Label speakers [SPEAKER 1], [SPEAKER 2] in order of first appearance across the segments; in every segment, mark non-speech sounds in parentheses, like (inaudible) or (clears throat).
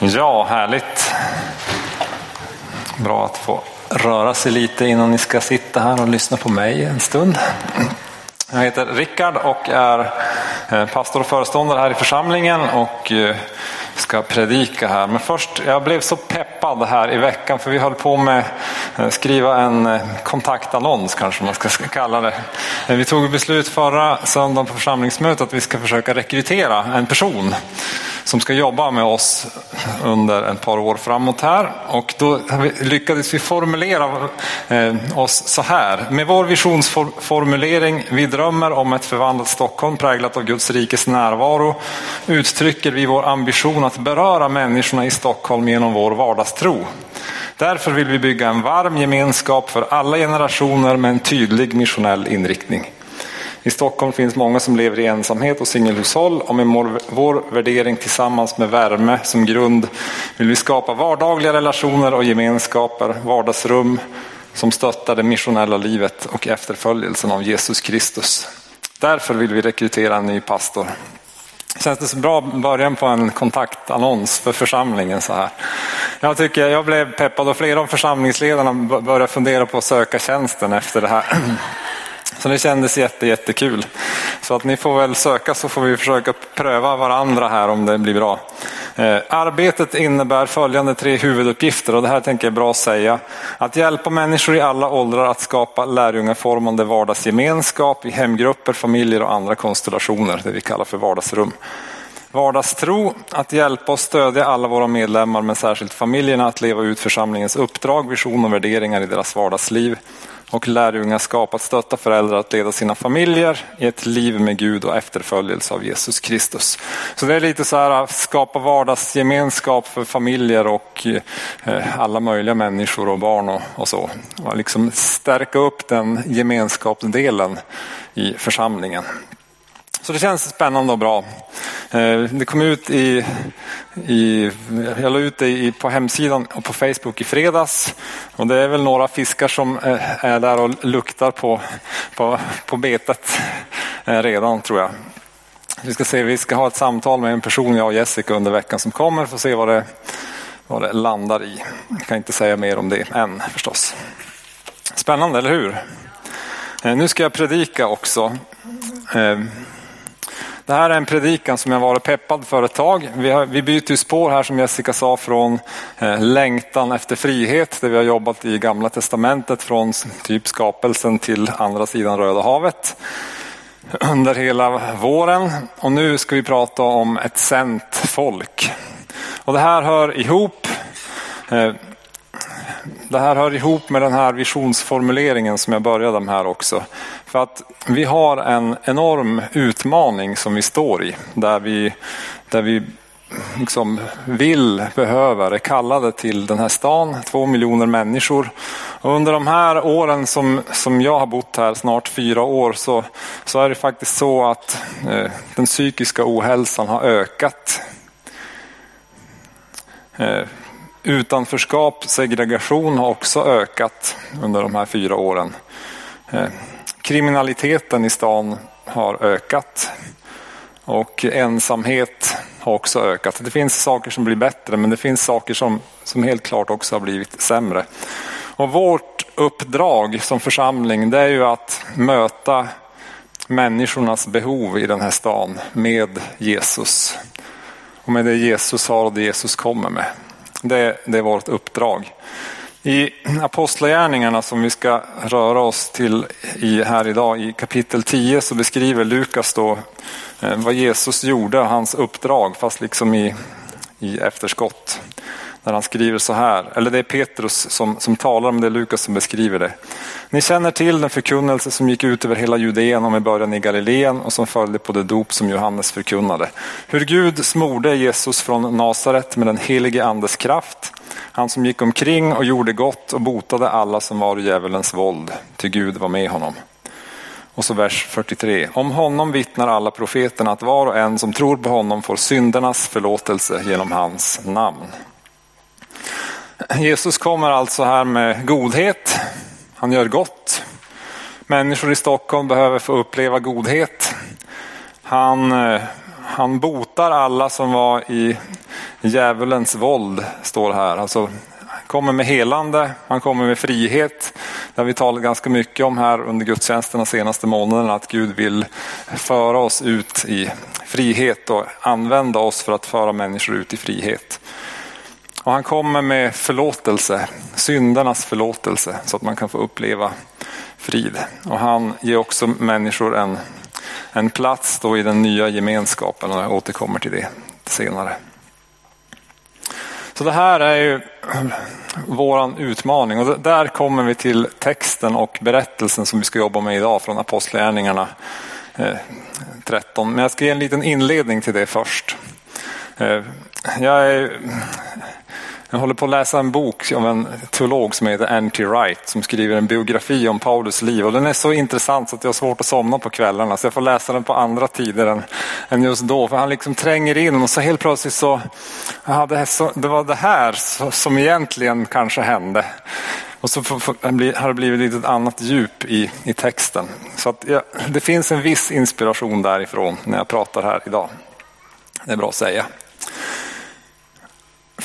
[SPEAKER 1] Ja, härligt. Bra att få röra sig lite innan ni ska sitta här och lyssna på mig en stund. Jag heter Rickard och är eh, pastor och föreståndare här i församlingen och eh, ska predika här. Men först, jag blev så peppad här i veckan för vi höll på med att skriva en kontaktannons kanske man ska kalla det. Vi tog beslut förra söndagen på församlingsmötet att vi ska försöka rekrytera en person som ska jobba med oss under ett par år framåt här. Och då lyckades vi formulera eh, oss så här. Med vår visionsformulering, vi drömmer om ett förvandlat Stockholm präglat av Guds rikes närvaro, uttrycker vi vår ambition att beröra människorna i Stockholm genom vår vardagstro. Därför vill vi bygga en varm gemenskap för alla generationer med en tydlig missionell inriktning. I Stockholm finns många som lever i ensamhet och singelhushåll och med vår värdering tillsammans med värme som grund vill vi skapa vardagliga relationer och gemenskaper, vardagsrum som stöttar det missionella livet och efterföljelsen av Jesus Kristus. Därför vill vi rekrytera en ny pastor. Känns det så bra början på en kontaktannons för församlingen så här. Jag tycker jag blev peppad och flera av församlingsledarna började fundera på att söka tjänsten efter det här. Så det kändes jätte, jättekul. Så att ni får väl söka så får vi försöka pröva varandra här om det blir bra. Eh, arbetet innebär följande tre huvuduppgifter och det här tänker jag bra säga. Att hjälpa människor i alla åldrar att skapa lärjungaformande vardagsgemenskap i hemgrupper, familjer och andra konstellationer, det vi kallar för vardagsrum. Vardagstro, att hjälpa och stödja alla våra medlemmar men särskilt familjerna att leva ut församlingens uppdrag, vision och värderingar i deras vardagsliv och lärjungaskap att stötta föräldrar att leda sina familjer i ett liv med Gud och efterföljelse av Jesus Kristus. Så det är lite så här att skapa vardagsgemenskap för familjer och eh, alla möjliga människor och barn och, och så. Och liksom stärka upp den gemenskapsdelen i församlingen. Så det känns spännande och bra. Eh, det kom ut i, i jag la ut det på hemsidan och på Facebook i fredags. Och det är väl några fiskar som eh, är där och luktar på, på, på betet eh, redan tror jag. Vi ska se, vi ska ha ett samtal med en person, jag och Jessica, under veckan som kommer. Får se vad det, vad det landar i. Jag kan inte säga mer om det än förstås. Spännande, eller hur? Nu ska jag predika också. Det här är en predikan som jag varit peppad för ett tag. Vi, har, vi byter spår här som Jessica sa från eh, längtan efter frihet där vi har jobbat i gamla testamentet från typ skapelsen till andra sidan Röda havet (clears throat) under hela våren. Och nu ska vi prata om ett sänt folk. Och det här hör ihop eh, det här hör ihop med den här visionsformuleringen som jag började med här också. För att vi har en enorm utmaning som vi står i. Där vi, där vi liksom vill, behöver, är kallade till den här stan. Två miljoner människor. Och under de här åren som, som jag har bott här, snart fyra år, så, så är det faktiskt så att eh, den psykiska ohälsan har ökat. Eh, utanförskap, segregation har också ökat under de här fyra åren. Eh, kriminaliteten i stan har ökat och ensamhet har också ökat. Det finns saker som blir bättre men det finns saker som, som helt klart också har blivit sämre. Och vårt uppdrag som församling det är ju att möta människornas behov i den här stan med Jesus. Och med det Jesus har och det Jesus kommer med. Det, det är vårt uppdrag. I Apostlagärningarna som vi ska röra oss till i här idag i kapitel 10 så beskriver Lukas då eh, vad Jesus gjorde, hans uppdrag, fast liksom i, i efterskott. När han skriver så här, eller det är Petrus som, som talar om det, Lukas som beskriver det. Ni känner till den förkunnelse som gick ut över hela Judeen och med början i Galileen och som följde på det dop som Johannes förkunnade. Hur Gud smorde Jesus från Nasaret med den helige andes kraft han som gick omkring och gjorde gott och botade alla som var i djävulens våld, till Gud var med honom. Och så vers 43. Om honom vittnar alla profeterna att var och en som tror på honom får syndernas förlåtelse genom hans namn. Jesus kommer alltså här med godhet. Han gör gott. Människor i Stockholm behöver få uppleva godhet. Han, eh, han botar alla som var i djävulens våld, står här. Alltså, kommer med helande, han kommer med frihet. Det har vi talat ganska mycket om här under gudstjänsten de senaste månaderna, att Gud vill föra oss ut i frihet och använda oss för att föra människor ut i frihet. Och han kommer med förlåtelse, syndernas förlåtelse, så att man kan få uppleva frid. Och han ger också människor en, en plats då i den nya gemenskapen och jag återkommer till det senare. Så det här är ju våran utmaning och där kommer vi till texten och berättelsen som vi ska jobba med idag från Apostlagärningarna eh, 13. Men jag ska ge en liten inledning till det först. Eh, jag är jag håller på att läsa en bok av en teolog som heter N.T. Wright som skriver en biografi om Paulus liv och den är så intressant så att jag har svårt att somna på kvällarna så jag får läsa den på andra tider än, än just då för han liksom tränger in och så helt plötsligt så, ja, det, så det var det här som egentligen kanske hände. Och så har det blivit ett annat djup i, i texten. Så att ja, det finns en viss inspiration därifrån när jag pratar här idag. Det är bra att säga.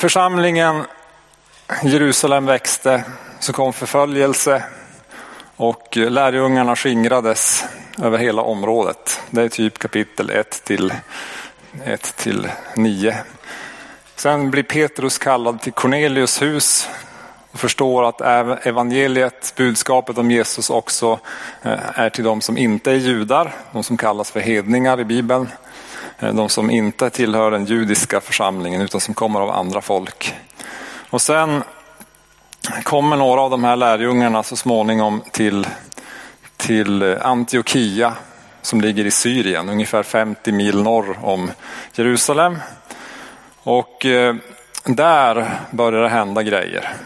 [SPEAKER 1] Församlingen Jerusalem växte, så kom förföljelse och lärjungarna skingrades över hela området. Det är typ kapitel 1 till, 1 till 9. Sen blir Petrus kallad till Cornelius hus och förstår att evangeliet, budskapet om Jesus också eh, är till de som inte är judar, de som kallas för hedningar i Bibeln. Eh, de som inte tillhör den judiska församlingen utan som kommer av andra folk. Och sen kommer några av de här lärjungarna så småningom till, till Antiochia som ligger i Syrien, ungefär 50 mil norr om Jerusalem. Och eh, där börjar det hända grejer.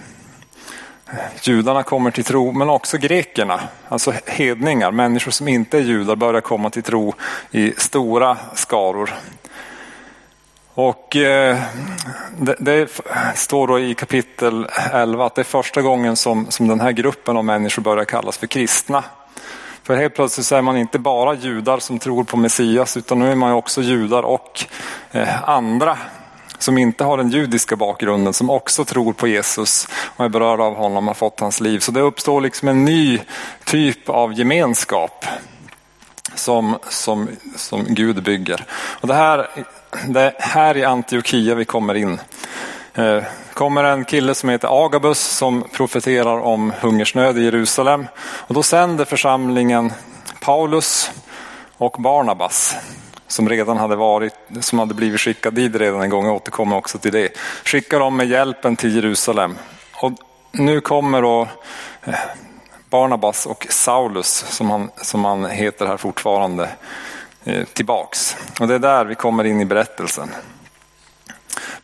[SPEAKER 1] Judarna kommer till tro, men också grekerna, alltså hedningar, människor som inte är judar börjar komma till tro i stora skaror. Och eh, det, det, står då i kapitel 11 att det är första gången som, som den här gruppen av människor börjar kallas för kristna. För helt plötsligt så är man inte bara judar som tror på Messias utan nu är man också judar och eh, andra som inte har den judiska bakgrunden, som också tror på Jesus och är berörda av honom och har fått hans liv. Så det uppstår liksom en ny typ av gemenskap som, som, som Gud bygger. Och det, här, det är här i Antiochia vi kommer in. Eh, kommer en kille som heter Agabus som profeterar om hungersnöd i Jerusalem. Och då sänder församlingen Paulus och Barnabas som redan hade varit, som hade blivit skickad dit redan en gång, jag återkommer också till det. Skicka dem med hjälpen till Jerusalem. Och nu kommer då eh, Barnabas och Saulus, som han, som han heter här fortfarande, eh, tillbaks. Och det är där vi kommer in i berättelsen.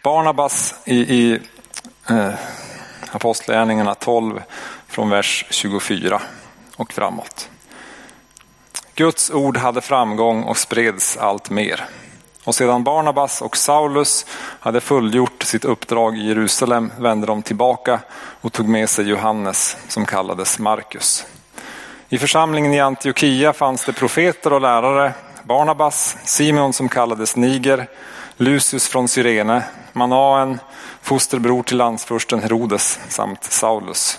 [SPEAKER 1] Barnabas i, i eh, Apostlagärningarna 12 från vers 24 och framåt. Guds ord hade framgång och spreds allt mer. Och sedan Barnabas och Saulus hade fullgjort sitt uppdrag i Jerusalem vände de tillbaka och tog med sig Johannes som kallades Markus. I församlingen i Antiochia fanns det profeter och lärare, Barnabas, Simon som kallades Niger, Lucius från Cyrene, Manaen, fosterbror till landsfursten Herodes samt Saulus.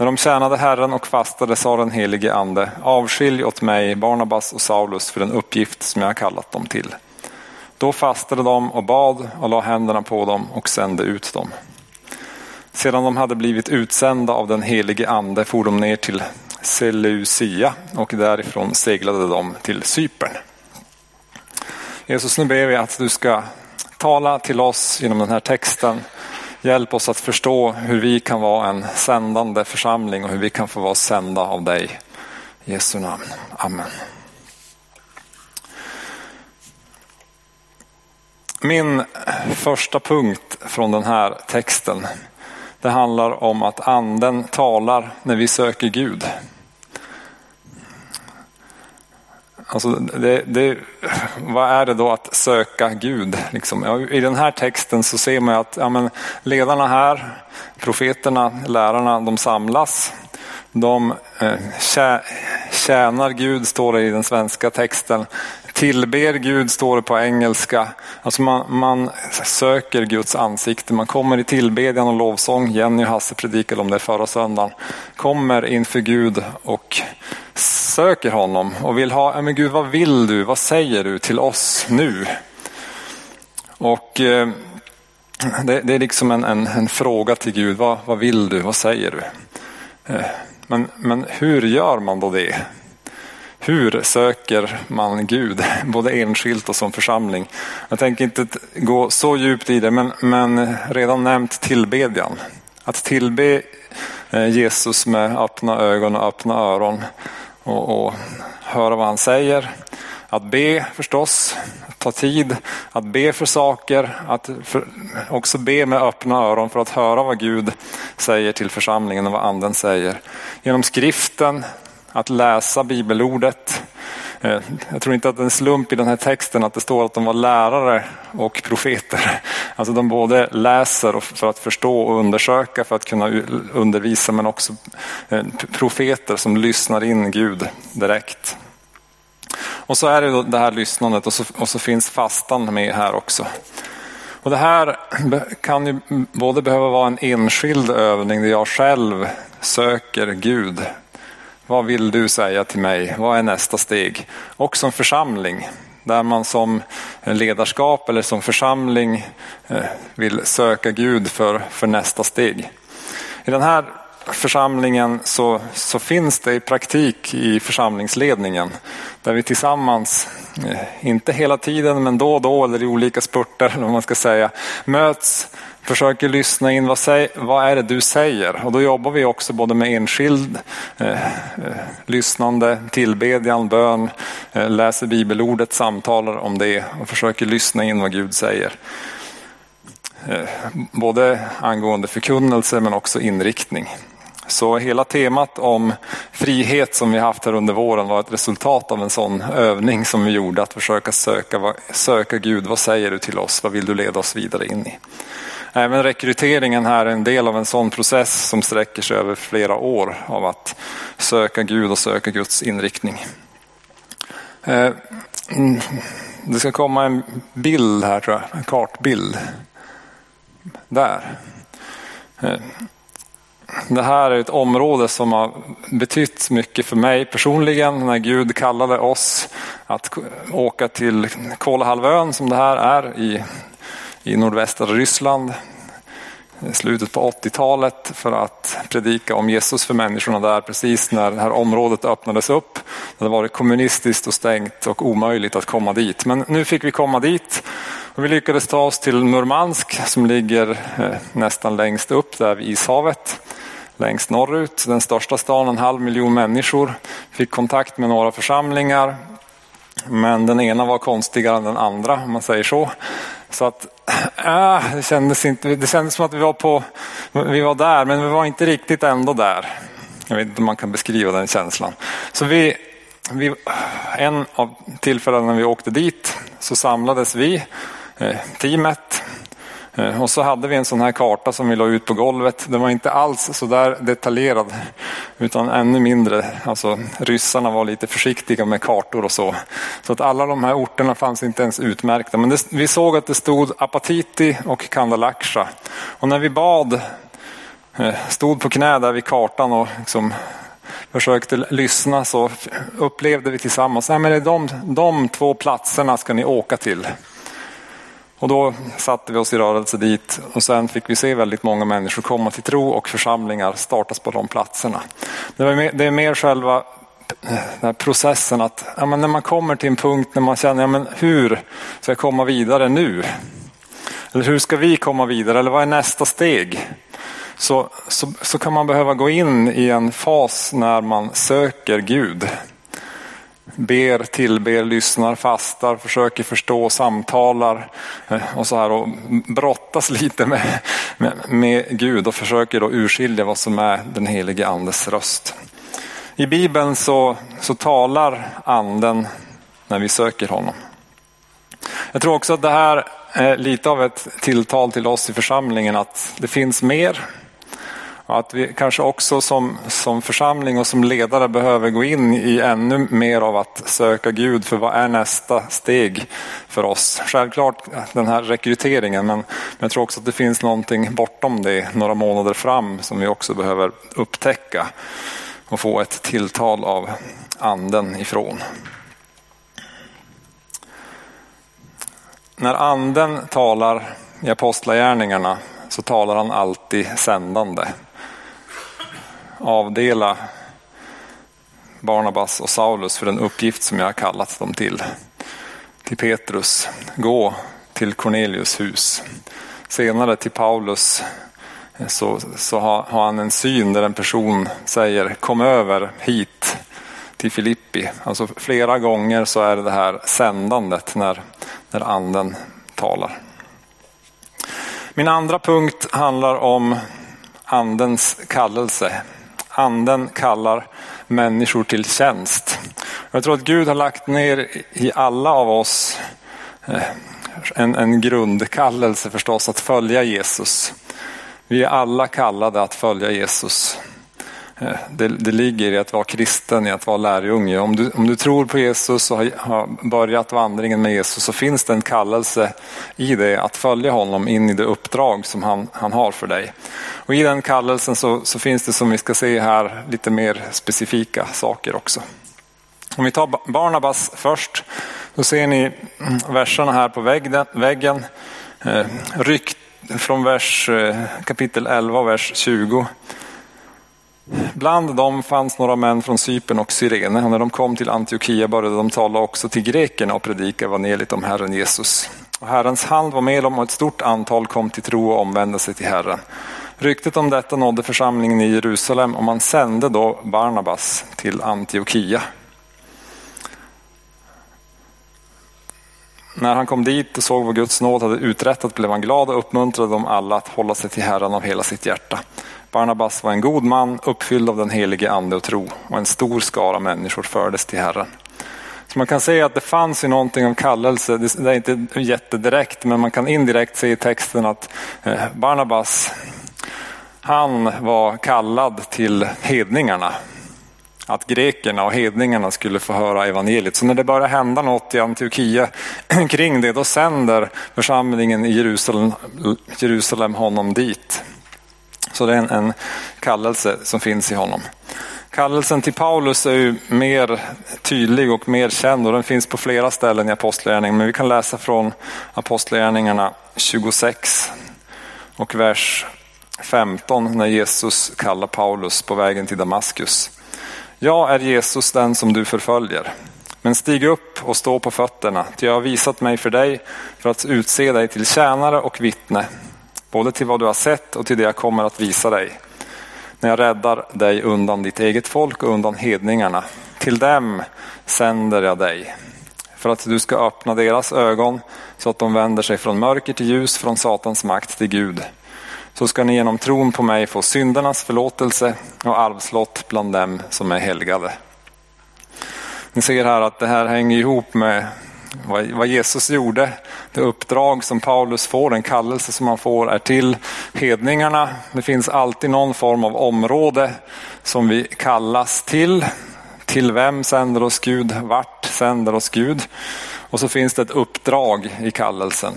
[SPEAKER 1] När de tjänade Herren och fastade sa den helige ande, avskilj åt mig Barnabas och Saulus för den uppgift som jag har kallat dem till. Då fastade de och bad och la händerna på dem och sände ut dem. Sedan de hade blivit utsända av den helige ande for de ner till Seleucia och därifrån seglade de till Cypern. Jesus, nu ber vi att du ska tala till oss genom den här texten Hjälp oss att förstå hur vi kan vara en sändande församling och hur vi kan få vara sända av dig. I Jesu namn. Amen. Min första punkt från den här texten det handlar om att anden talar när vi söker Gud. Alltså det, det, vad är det då att söka Gud? Liksom, I den här texten så ser man att ja, men ledarna här, profeterna, lärarna, de samlas. De eh, tjänar Gud, står det i den svenska texten, tillber Gud, står det på engelska. Alltså man, man söker Guds ansikte. Man kommer i tillbedjan och lovsång. Jenny och Hasse predikade om det förra söndagen. Kommer inför Gud och söker honom och vill ha, men Gud vad vill du, vad säger du till oss nu? Och eh, det, det, är liksom en, en, en, fråga till Gud, vad, vad vill du, vad säger du? Eh, men, men hur gör man då det? Hur söker man Gud, (laughs) både enskilt och som församling? Jag tänker inte gå så djupt i det, men, men redan nämnt tillbedjan. Att tillbe eh, Jesus med öppna ögon och öppna öron och, och höra vad han säger. Att be förstås, ta tid att be för saker, att för, också be med öppna öron för att höra vad Gud säger till församlingen och vad anden säger. Genom skriften, att läsa bibelordet. Eh, jag tror inte att det är en slump i den här texten att det står att de var lärare och profeter. Alltså de både läser för att förstå och undersöka för att kunna undervisa men också eh, profeter som lyssnar in Gud direkt. Och så är det det här lyssnandet och så, och så finns fastan med här också. Och det här kan ju både behöva vara en enskild övning där jag själv söker Gud. Vad vill du säga till mig? Vad är nästa steg? Och som församling där man som ledarskap eller som församling eh, vill söka Gud för, för nästa steg. I den här församlingen så, så finns det i praktik i församlingsledningen där vi tillsammans, eh, inte hela tiden men då och då eller i olika spurter (laughs) om man ska säga, möts, försöker lyssna in vad, säg, vad är det du säger och då jobbar vi också både med enskild eh, eh lyssnande, tillbedjan, bön, eh, läser bibelordet, samtalar om det och försöker lyssna in vad Gud säger. Eh, både angående förkunnelse men också inriktning. Så hela temat om frihet som vi haft här under våren var ett resultat av en sån övning som vi gjorde. Att försöka söka, söka Gud, vad säger du till oss? Vad vill du leda oss vidare in i? Även rekryteringen här är en del av en sån process som sträcker sig över flera år av att söka Gud och söka Guds inriktning. Eh, mm, det ska komma en bild här tror jag, en kartbild. Där. Eh, det här är ett område som har betytt mycket för mig personligen när Gud kallade oss att åka till Kolahalvön som det här är i, i nordvästra Ryssland slutet på 80-talet för att predika om Jesus för människorna där precis när det här området öppnades upp. Det hade varit kommunistiskt och stängt och omöjligt att komma dit. Men nu fick vi komma dit och vi lyckades ta oss till Murmansk som ligger eh, nästan längst upp där vid Ishavet längst norrut. Den största staden, en halv miljon människor. Fick kontakt med några församlingar. Men den ena var konstigare än den andra om man säger så. Så att (clears throat) äh, det, kändes inte, det kändes som att vi var, på, vi var där men vi var inte riktigt ändå där. Jag vet inte om man kan beskriva den känslan. Så vi, vi, en av tillfällena när vi åkte dit så samlades vi, eh, teamet, Eh, och så hade vi en sån här karta som vi la ut på golvet. Den var inte alls så där detaljerad utan ännu mindre. Alltså, ryssarna var lite försiktiga med kartor och så. Så att alla de här orterna fanns inte ens utmärkta. Men det, vi såg att det stod Apatiti och Kandalaksha. Och när vi bad, eh, stod på knä där vid kartan och liksom försökte lyssna så upplevde vi tillsammans att de, de två platserna ska ni åka till. Och då satte vi oss i rörelse dit och sen fick vi se väldigt många människor komma till tro och församlingar startas på de platserna. Det, mer, det är mer själva eh, den processen att ja, när man kommer till en punkt när man känner, ja, men hur ska jag komma vidare nu? Eller hur ska vi komma vidare? Eller vad är nästa steg? Så, så, så kan man behöva gå in i en fas när man söker Gud ber, tillber, lyssnar, fastar, försöker förstå, samtalar eh, och så här och brottas lite med, med, med Gud och försöker då urskilja vad som är den helige andes röst. I Bibeln så, så talar anden när vi söker honom. Jag tror också att det här är lite av ett tilltal till oss i församlingen att det finns mer att vi kanske också som, som församling och som ledare behöver gå in i ännu mer av att söka Gud för vad är nästa steg för oss. Självklart den här rekryteringen men jag tror också att det finns någonting bortom det några månader fram som vi också behöver upptäcka och få ett tilltal av anden ifrån. När anden talar i apostlagärningarna så talar han alltid sändande. Avdela Barnabas och Saulus för den uppgift som jag har kallat dem till. Till Petrus, gå till Cornelius hus. Senare till Paulus så, så har, har, han en syn där en person säger kom över hit till Filippi. Alltså flera gånger så är det det här sändandet när, när anden talar. Min andra punkt handlar om andens kallelse. Anden kallar människor till tjänst. Jag tror att Gud har lagt ner i alla av oss eh, en, en grundkallelse förstås att följa Jesus. Vi är alla kallade att följa Jesus. Eh, det, det, ligger i att vara kristen, i att vara lärjunge. Om du, om du tror på Jesus och har, börjat vandringen med Jesus så finns det en kallelse i det att följa honom in i det uppdrag som han, han har för dig. Och I den kallelsen så, så finns det som vi ska se här lite mer specifika saker också. Om vi tar Barnabas först, då ser ni mm, verserna här på väggen. väggen. Rykt från vers, eh, kapitel 11, och vers 20. Bland dem fanns några män från Cypern och Cyrene och när de kom till Antiochia började de tala också till grekerna och predika evangeliet om Herren Jesus. Och Herrens hand var med dem och ett stort antal kom till tro och omvände sig till Herren. Ryktet om detta nådde församlingen i Jerusalem och man sände då Barnabas till Antiochia. När han kom dit och såg vad Guds nåd hade uträttat blev han glad och uppmuntrade dem alla att hålla sig till Herren av hela sitt hjärta. Barnabas var en god man, uppfylld av den helige ande och tro och en stor skara människor fördes till Herren. Så man kan säga att det fanns ju någonting om kallelse, det är inte jättedirekt men man kan indirekt se i texten att eh, Barnabas, han var kallad till hedningarna. Att grekerna och hedningarna skulle få höra evangeliet. Så när det börjar hända något i Antiochia (clears throat) kring det, då sänder församlingen i Jerusalem, Jerusalem honom dit. Så det är en, en kallelse som finns i honom. Kallelsen till Paulus är ju mer tydlig och mer känd och den finns på flera ställen i Apostlagärningarna. Men vi kan läsa från Apostlagärningarna 26 och vers 15 när Jesus kallar Paulus på vägen till Damaskus. Jag är Jesus den som du förföljer. Men stig upp och stå på fötterna, ty jag har visat mig för dig för att utse dig till tjänare och vittne både till vad du har sett och till det jag kommer att visa dig. När jag räddar dig undan ditt eget folk och undan hedningarna. Till dem sänder jag dig. För att du ska öppna deras ögon så att de vänder sig från mörker till ljus, från Satans makt till Gud. Så ska ni genom tron på mig få syndernas förlåtelse och arvslott bland dem som är helgade. Ni ser här att det här hänger ihop med vad Jesus gjorde, det uppdrag som Paulus får, den kallelse som han får är till hedningarna. Det finns alltid någon form av område som vi kallas till. Till vem sänder oss Gud? Vart sänder oss Gud? Och så finns det ett uppdrag i kallelsen.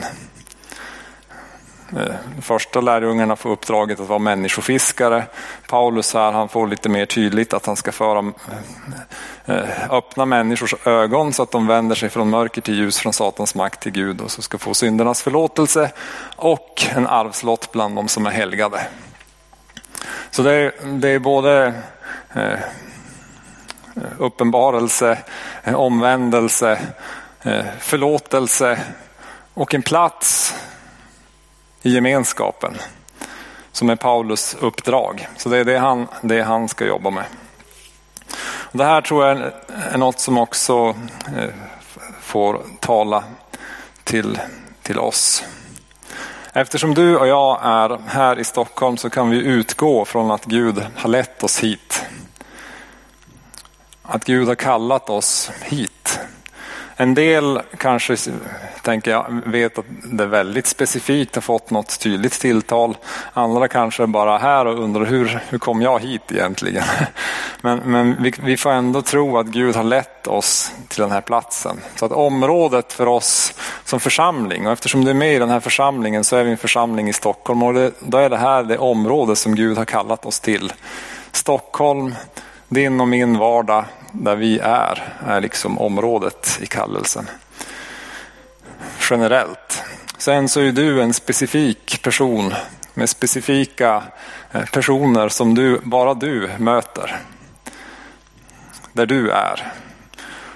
[SPEAKER 1] De första lärjungarna får uppdraget att vara människofiskare. Paulus här, han får lite mer tydligt att han ska föra, eh, eh, öppna människors ögon så att de vänder sig från mörker till ljus, från Satans makt till Gud och så ska få syndernas förlåtelse och en arvslott bland de som är helgade. Så det är, det är både eh, uppenbarelse, omvändelse, förlåtelse och en plats i gemenskapen. Som är Paulus uppdrag. Så det är det han, det han ska jobba med. Det här tror jag är något som också eh, får tala till, till oss. Eftersom du och jag är här i Stockholm så kan vi utgå från att Gud har lett oss hit. Att Gud har kallat oss hit. En del kanske tänker jag vet att det är väldigt specifikt, har fått något tydligt tilltal. Andra kanske bara här och undrar hur, hur kom jag hit egentligen? (laughs) Men, men vi, vi får ändå tro att Gud har lett oss till den här platsen. Så att området för oss som församling, och eftersom du är med i den här församlingen så är vi en församling i Stockholm och det, då är det här det område som Gud har kallat oss till. Stockholm, din och min vardag där vi är, är liksom området i kallelsen. Generellt. Sen så är du en specifik person med specifika eh, personer som du, bara du möter. Där du är.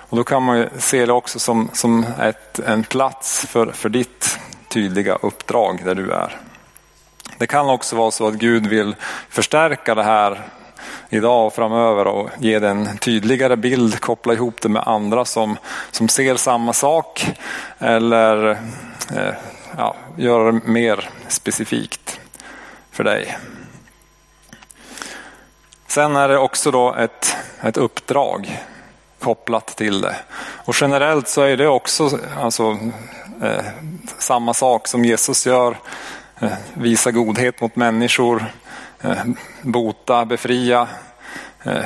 [SPEAKER 1] Och då kan man se det också som, som ett, en plats för, för ditt tydliga uppdrag där du är. Det kan också vara så att Gud vill förstärka det här idag och framöver och ge den en tydligare bild, koppla ihop det med andra som, som ser samma sak eller eh, ja, göra det mer specifikt för dig. Sen är det också då ett, ett uppdrag kopplat till det. Och generellt så är det också alltså, eh, samma sak som Jesus gör. Eh, visa godhet mot människor, Eh, bota, befria, eh,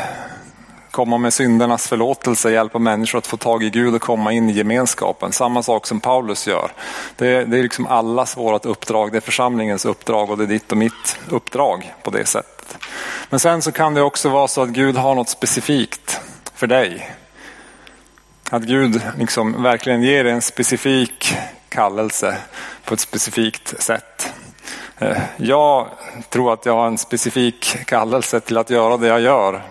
[SPEAKER 1] komma med syndernas förlåtelse, hjälpa människor att få tag i Gud och komma in i gemenskapen. Samma sak som Paulus gör. Det är, det är liksom allas vårt uppdrag, det är församlingens uppdrag och det är ditt och mitt uppdrag på det sättet. Men sen så kan det också vara så att Gud har något specifikt för dig. Att Gud liksom verkligen ger dig en specifik kallelse på ett specifikt sätt. Eh, jag tror att jag har en specifik kallelse till att göra det jag gör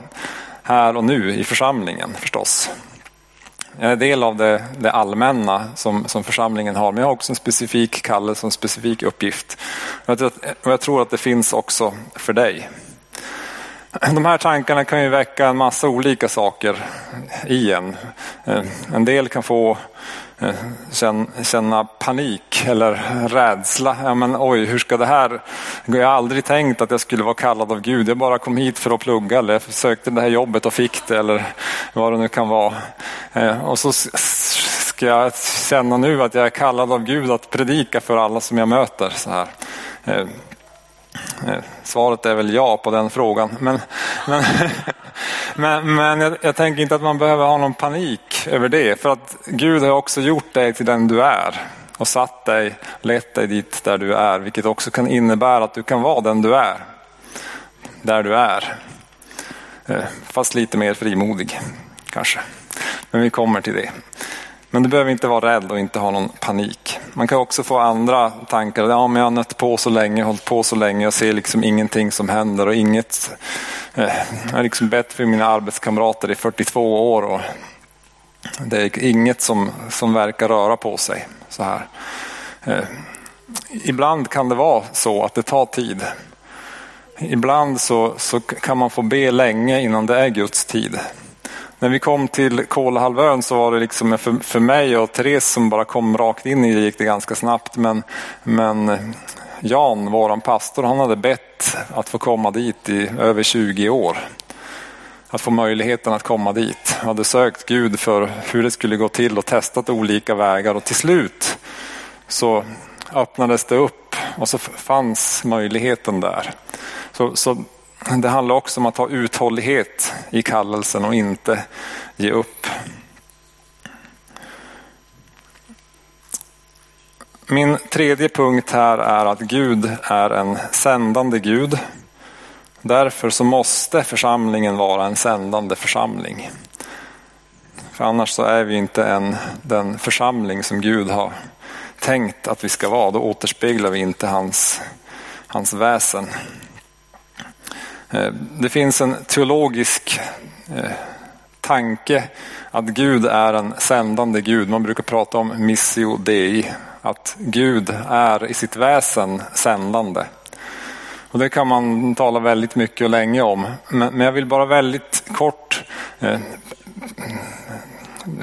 [SPEAKER 1] här och nu i församlingen förstås. Jag är del av det, det allmänna som, som, församlingen har, men jag har också en specifik kallelse och en specifik uppgift. Och jag tror att det finns också för dig. (clears throat) De här tankarna kan ju väcka en massa olika saker i en. Eh, en del kan få eh, känna panik eller rädsla. Ja, men oj, hur ska det här? Jag har aldrig tänkt att jag skulle vara kallad av Gud. Jag bara kom hit för att plugga eller jag sökte det här jobbet och fick det eller vad det nu kan vara. Eh, och så ska jag känna nu att jag är kallad av Gud att predika för alla som jag möter. Så här. Eh, svaret är väl ja på den frågan. Men, men, (laughs) men, men jag, jag, tänker inte att man behöver ha någon panik över det. För att Gud har också gjort dig till den du är. Och satt dig, lett dig dit där du är. Vilket också kan innebära att du kan vara den du är. Där du är. Eh, fast lite mer frimodig kanske. Men vi kommer till det. Men du behöver inte vara rädd och inte ha någon panik. Man kan också få andra tankar. Ja, men jag har nött på så länge, hållit på så länge. Jag ser liksom ingenting som händer och inget. Eh, jag har liksom bett för mina arbetskamrater i 42 år och det är inget som, som verkar röra på sig så här. Eh, ibland kan det vara så att det tar tid. Ibland så, så kan man få be länge innan det är Guds tid. När vi kom till Kolahalvön så var det liksom för, för mig och Therese som bara kom rakt in i det gick det ganska snabbt. Men, men Jan, våran pastor, han hade bett att få komma dit i över 20 år. Att få möjligheten att komma dit. Han hade sökt Gud för hur det skulle gå till och testat olika vägar och till slut så öppnades det upp och så fanns möjligheten där. Så, så det handlar också om att ha uthållighet i kallelsen och inte ge upp. Min tredje punkt här är att Gud är en sändande Gud. Därför så måste församlingen vara en sändande församling. För annars så är vi inte en, den församling som Gud har tänkt att vi ska vara. Då återspeglar vi inte hans, hans väsen. Eh, det finns en teologisk eh, tanke att Gud är en sändande Gud. Man brukar prata om missio dei, att Gud är i sitt väsen sändande. Och det kan man tala väldigt mycket och länge om. Men, jag vill bara väldigt kort eh,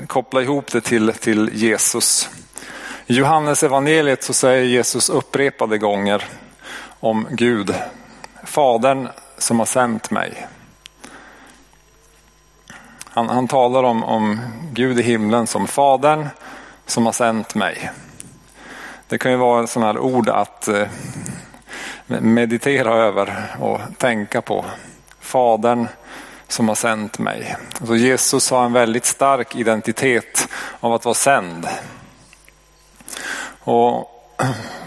[SPEAKER 1] koppla ihop det till, till Jesus. I Johannes evangeliet så säger Jesus upprepade gånger om Gud. Fadern som har sänt mig. han, han talar om, om Gud i himlen som Fadern som har sänt mig. Det kan ju vara sådana här ord att eh, meditera över och tänka på. Fadern som har sänt mig. Alltså Jesus har en väldigt stark identitet av att vara sänd. Och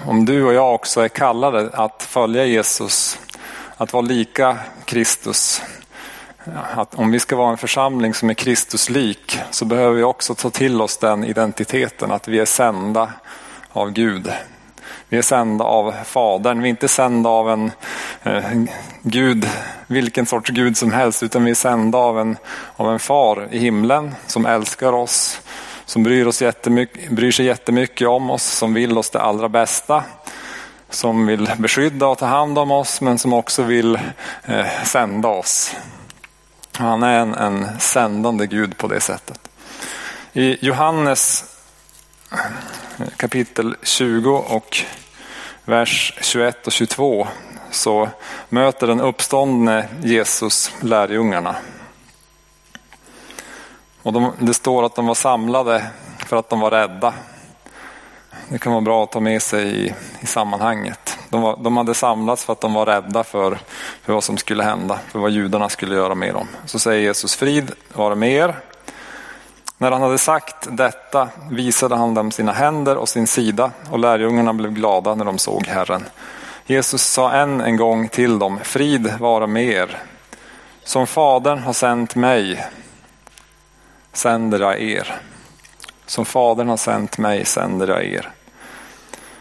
[SPEAKER 1] om du och jag också är kallade att följa Jesus, att vara lika Kristus, att om vi ska vara en församling som är Kristuslik så behöver vi också ta till oss den identiteten att vi är sända av Gud. Vi är sända av Fadern, vi är inte sända av en eh, Gud, vilken sorts Gud som helst, utan vi är sända av en, av en far i himlen som älskar oss, som bryr, oss bryr sig jättemycket om oss, som vill oss det allra bästa, som vill beskydda och ta hand om oss, men som också vill eh, sända oss. Han är en, en sändande Gud på det sättet. I Johannes eh, kapitel 20 och vers 21 och 22 så möter den uppståndne Jesus lärjungarna. Och de, det står att de var samlade för att de var rädda. Det kan vara bra att ta med sig i, i sammanhanget. De, var, de, hade samlats för att de var rädda för, för vad som skulle hända, för vad judarna skulle göra med dem. Så säger Jesus, frid vare med er. När han hade sagt detta visade han dem sina händer och sin sida och lärjungarna blev glada när de såg Herren. Jesus sa än en gång till dem, frid vara med er. Som Fadern har sänt mig sänder jag er. Som Fadern har sänt mig sänder jag er.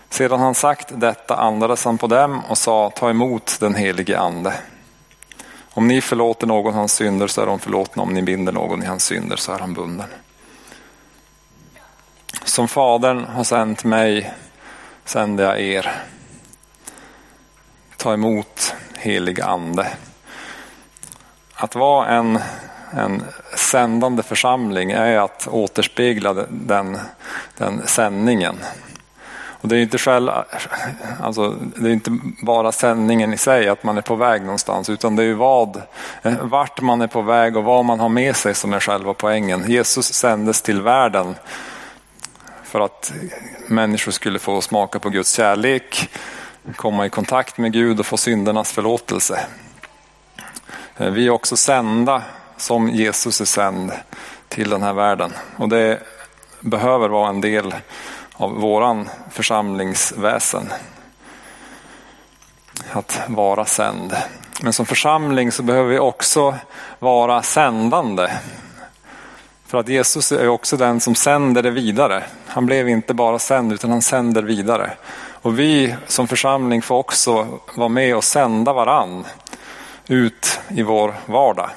[SPEAKER 1] Sedan han sagt detta andades han på dem och sa, ta emot den helige ande. Om ni förlåter någon hans synder så är de förlåtna, om ni binder någon i hans synder så är han bunden. Som Fadern har sänt mig sänder jag er. Ta emot helig ande. Att vara en, en sändande församling är att återspegla den, den sändningen. Och det är inte själv, alltså, det är inte bara sändningen i sig, att man är på väg någonstans, utan det är vad, eh, vart man är på väg och vad man har med sig som är själva poängen. Jesus sändes till världen för att människor skulle få smaka på Guds kärlek, komma i kontakt med Gud och få syndernas förlåtelse. Eh, vi är också sända som Jesus är sänd till den här världen och det behöver vara en del av våran församlingsväsen. Att vara sänd. Men som församling så behöver vi också vara sändande. För att Jesus är också den som sänder det vidare. Han blev inte bara sänd utan han sänder vidare. Och vi som församling får också vara med och sända varann ut i vår vardag.